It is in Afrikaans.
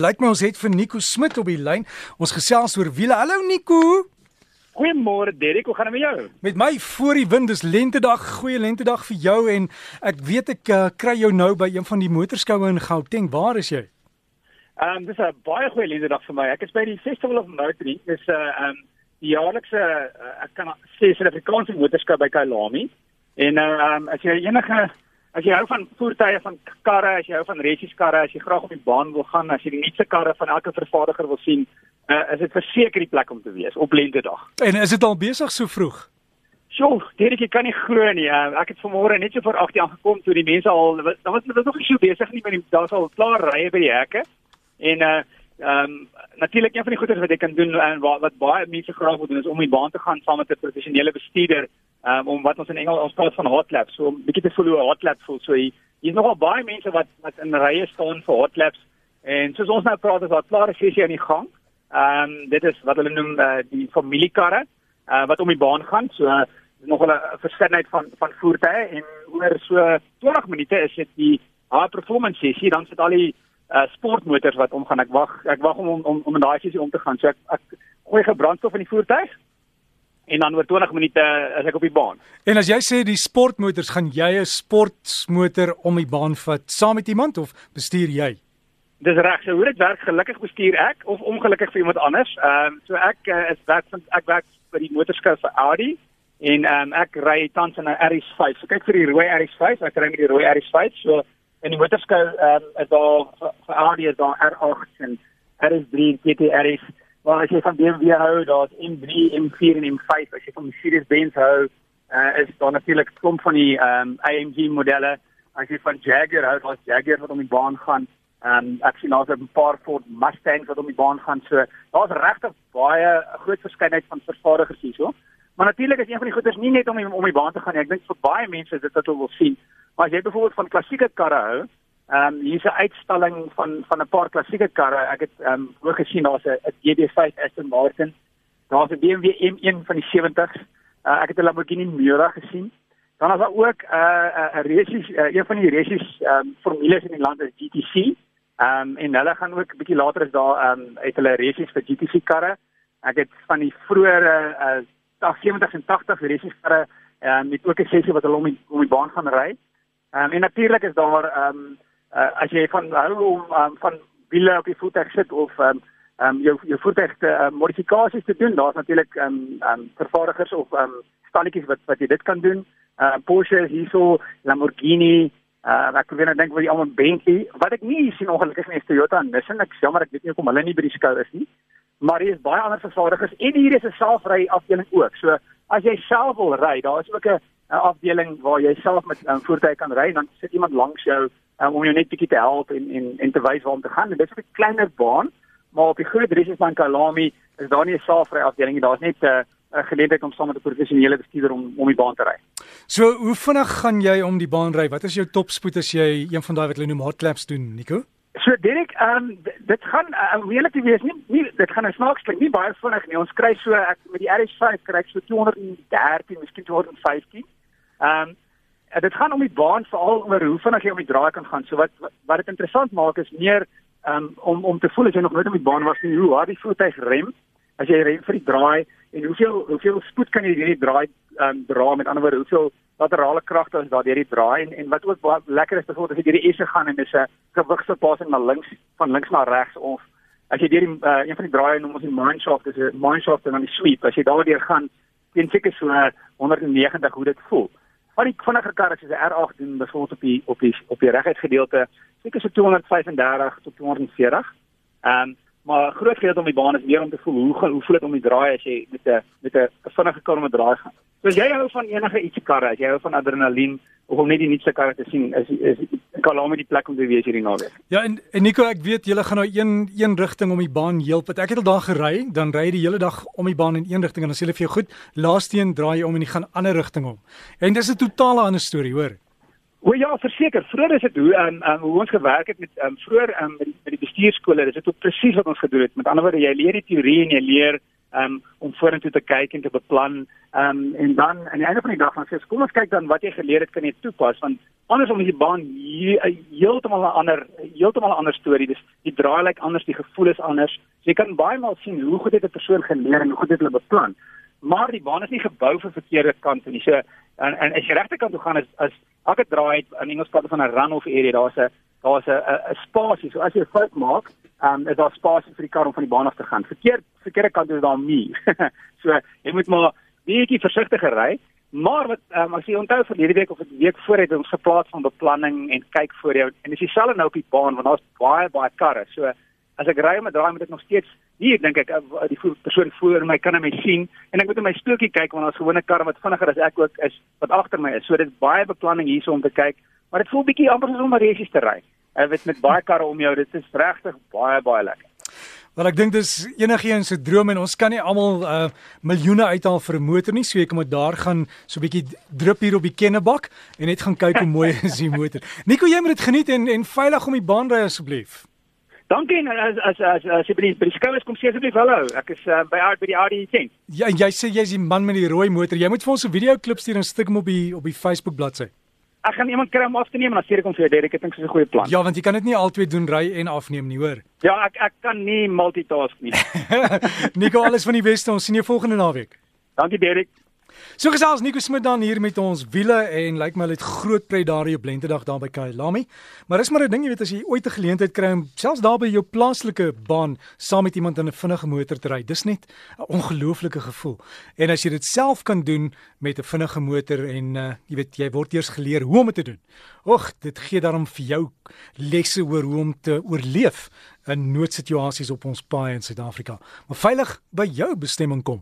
Lyk my ons het vir Nico Smit op die lyn. Ons gesels oor wiele. Hallo Nico. Goeiemôre Derek, hoe gaan dit met jou? Met my voor die wind is lentedag, goeie lentedag vir jou en ek weet ek uh, kry jou nou by een van die motorskoue in Gauteng. Waar is jy? Ehm um, dis 'n baie goeie lentedag vir my. Ek is by die Festival of Motoring. Dis 'n uh, ehm um, die jaarlikse uh, ek kan sê Suid-Afrikaanse motorskou by Kyalami. En ehm uh, um, as jy enige As jy hou van voertuie van karre, as jy hou van resies karre, as jy graag op die baan wil gaan, as jy die nuutste karre van elke vervaardiger wil sien, uh, is dit verseker die plek om te wees op lentedag. En is dit al besig so vroeg? Sjoe, Derek, ek kan nie glo nie. Uh, ek het vanmôre net so voor 8:00 aangekom toe die mense al dan was hulle nog nie so besig nie die daar's al klaar rye by die hekke. En uh ehm um, natuurlik een van die goeders wat jy kan doen en wat, wat baie mense graag wil doen is om die baan te gaan saam met 'n professionele bestuurder um, om wat ons in Engels ons praat van hot laps so 'n bietjie te hoe hot laps voel so hier is nogal baie mense wat wat in rye staan vir hot laps en soos ons nou praat is daar klare sessie aan die gang. Ehm um, dit is wat hulle noem uh, die familiekarre uh, wat om die baan gaan so uh, nog 'n verskeidenheid van van voertuie en oor so 20 minute is dit die high performance sessie dan sit al die uh, sportmotors wat omgaan. Ek wag ek wag om om, om in daai sessie om te gaan. So ek, ek gooi gebrandstof in die voertuig en dan oor 20 minute is ek op die baan. En as jy sê die sportmotors gaan jy 'n sportmotor om die baan vat saam met iemand of bestuur jy? Dis reg. So hoe dit werk, gelukkig bestuur ek of ongelukkig vir iemand anders. Ehm um, so ek uh, is werk van ek werk by die motorskou vir Audi en ehm um, ek ry tans in 'n RS5. So kyk vir die rooi RS5, ek ry met die rooi RS5. So in die motorskou ehm um, is daar vir Audi is daar R8 en RS3 GT RS Maar as jy van BMW hou, daar's M3, M4 en M5. As jy van Mercedes-Benz hou, uh, is daar natuurlik klomp van die um, AMG modelle. As jy van Jaguar hou, daar's Jaguar wat om die baan gaan. Ehm um, ek sien daar's 'n paar Ford Mustangs wat om die baan gaan. So daar's regtig baie 'n groot verskeidenheid van vervaardigers hier so. Maar natuurlik is een van die goeders nie net om die, om die baan te gaan nie. Ek dink vir baie mense is dit wat hulle wil sien. Maar as jy byvoorbeeld van klassieke karre hou, Ehm um, hier's 'n uitstalling van van 'n paar klassieke karre. Ek het ehm um, ook gesien daar's 'n DB5 Aston Martin. Daar's 'n BMW M1 van die 70s. Uh, ek het 'n Lamborghini Miura gesien. Dan is daar ook 'n uh, 'n resies uh, een van die resies ehm um, formules in die land is GTC. Ehm um, en hulle gaan ook 'n bietjie later is daar ehm um, uit hulle resies vir GTC karre. Ek het van die vroeë uh 70s en 80s resies karre ehm um, met ook 'n sessie wat hulle om die, om die baan gaan ry. Um, en natuurlik is daar ehm um, uh, as jy van hou om um, van wiele op die voertuig sit of um, um, jou jou voertuig te uh, modifikasies te doen, daar's natuurlik um, um, vervaardigers of um, stalletjies wat wat jy dit kan doen. Uh, Porsche hierso, Lamborghini, uh, ek probeer nou dink wat die almal Bentley, wat ek nie sien ongelukkig nie is Toyota en Nissan. Ek jammer ek weet nie hoekom hulle nie by die skou is nie. Maar hier is baie ander vervaardigers en hier is 'n selfry afdeling ook. So as jy self wil ry, daar is ook 'n afdeling waar jy self met 'n um, voertuig kan ry, dan sit iemand langs jou um, om jou net bietjie te help en en en te wys waar om te gaan. Dit is 'n kleiner baan, maar op die groot resies van Kalami is daar nie 'n saafry afdeling nie. Daar's net 'n uh, 'n geleentheid om saam met 'n professionele bestuurder om om die baan te ry. So, hoe vinnig gaan jy om die baan ry? Wat is jou topspoed as jy een van daai wat hulle noem hot laps doen, Nico? So Derek, ehm um, dit gaan uh, regtig uh, wees nie, nie dit gaan 'n snaaks klink nie baie vinnig nie. Ons kry so ek met die RS5 kry ek so 213, miskien 215. Ehm um, dit gaan om die baan veral oor hoe vinnig jy om die draai kan gaan. So wat wat dit interessant maak is meer um, om om te voel as jy nog nooit op die baan was nie, hoe hard die voertuig rem as jy rem vir die draai en hoeveel hoeveel spoed kan jy hierdie draai um, dra? Met ander woorde hoeveel laterale kragte is daar deur die draai en en wat ook lekker is byvoorbeeld as jy deur die esse gaan en dis 'n gewigsverpasing na links van links na regs of as jy deur die uh, een van die draaie noem ons die mineshaft dis 'n mineshaft en dan die sweep. As jy daardeur gaan teen seker so 190 hoe dit voel van die vinniger karre soos 'n R8 doen byvoorbeeld op die op die op die reguit gedeelte seker so 235 tot 240. Ehm um, maar groot gedeelte om die baan is meer om te voel hoe hoe voel dit om die draai as jy met 'n met 'n vinnige kar met draai gaan. So as jy hou van enige ietsie karre, as jy hou van adrenalien of om net die nuutste karre te sien, is is Kalame die plek om te wees hierdie naweek. Ja en, en Nico, ek weet julle gaan nou een een rigting om die baan heelpad. Ek het al daar gery, dan ry jy die hele dag om die baan in een rigting en dan sê hulle vir jou goed, laaste een draai jy om en jy gaan ander rigting om. En dis 'n totale ander storie, hoor. O ja, verseker. Vroeger is dit hoe um, um, hoe ons gewerk het met um, vroeër um, met die, met die bestuurskole. Dis dit ook presies wat ons gedoen het. Met ander woorde, jy leer die teorie en jy leer um, om vorentoe te kyk en te beplan. Ehm um, en dan aan die einde van die dag dan sê kom ons kyk dan wat jy geleer het kan jy toepas want anders om die baan heeltemal 'n ander heeltemal 'n ander storie. Dis die draai lyk anders, die gevoel is anders. So jy kan baie maal sien hoe goed het 'n persoon geleer en hoe goed het hulle beplan. Maar die baan is nie gebou vir verkeerde kante nie. So en, en as jy regte kant toe gaan is as elke draai in Engels praat van 'n run-off area, daar's 'n daar's 'n 'n spasie. So as jy 'n fout maak, um, is daar spasie vir die kar om van die baan af te gaan. Verkeerd verkeerde kant is daar nie. so jy moet maar bietjie versigtiger ry. Maar wat um, as jy onthou verlede week of 'n week voor het ons geplaas van beplanning en kyk voor jou en dis dieselfde nou op die baan want daar's baie baie karre. So as ek ry met draai moet ek nog steeds hier dink ek uh, die persoon voor my kan my sien en ek moet in my stoeltjie kyk want daar's gewone karre wat vinniger as ek ook is wat agter my is. So dit is baie beplanning hierso om te kyk, maar dit voel bietjie amper soos om 'n resies te ry. Ek weet met baie karre om jou, dit is regtig baie baie lekker. Wel ek dink dis enigiemand se droom en ons kan nie almal uh miljoene uithaal vir 'n motor nie, so ek moet daar gaan so 'n bietjie drup hier op die kennebak en net gaan kyk hoe mooi is die motor. Nico, jy moet dit geniet en en veilig om die baan ry asseblief. Dankie en as as as as jy by die, die skouers kom sê asseblief hallo. Ek is uh, by by die Audi 10. Ja, jy sê jy's die man met die rooi motor. Jy moet vir ons 'n video klip stuur en stik hom op die op die Facebook bladsy. Ek gaan iemand kry om af te neem en dan stuur ek hom vir jou Derek. Ek dink dit is 'n goeie plan. Ja, want jy kan dit nie altyd doen ry en afneem nie, hoor. Ja, ek ek kan nie multitask nie. Nico, alles van die beste. Ons sien jou volgende naweek. Dankie Derek. So gesels Nico Smit dan hier met ons wiele en lyk like my hulle het groot pret daar op Lentedag daar by Kailami. Maar is maar 'n ding, jy weet as jy ooit 'n geleentheid kry om selfs daar by jou plaaslike baan saam met iemand in 'n vinnige motor te ry, dis net 'n ongelooflike gevoel. En as jy dit self kan doen met 'n vinnige motor en uh, jy weet jy word eers geleer hoe om dit te doen. Och, dit gee daarom vir jou lesse oor hoe om te oorleef in noodsituasies op ons paaie in Suid-Afrika. Maar veilig by jou bestemming kom.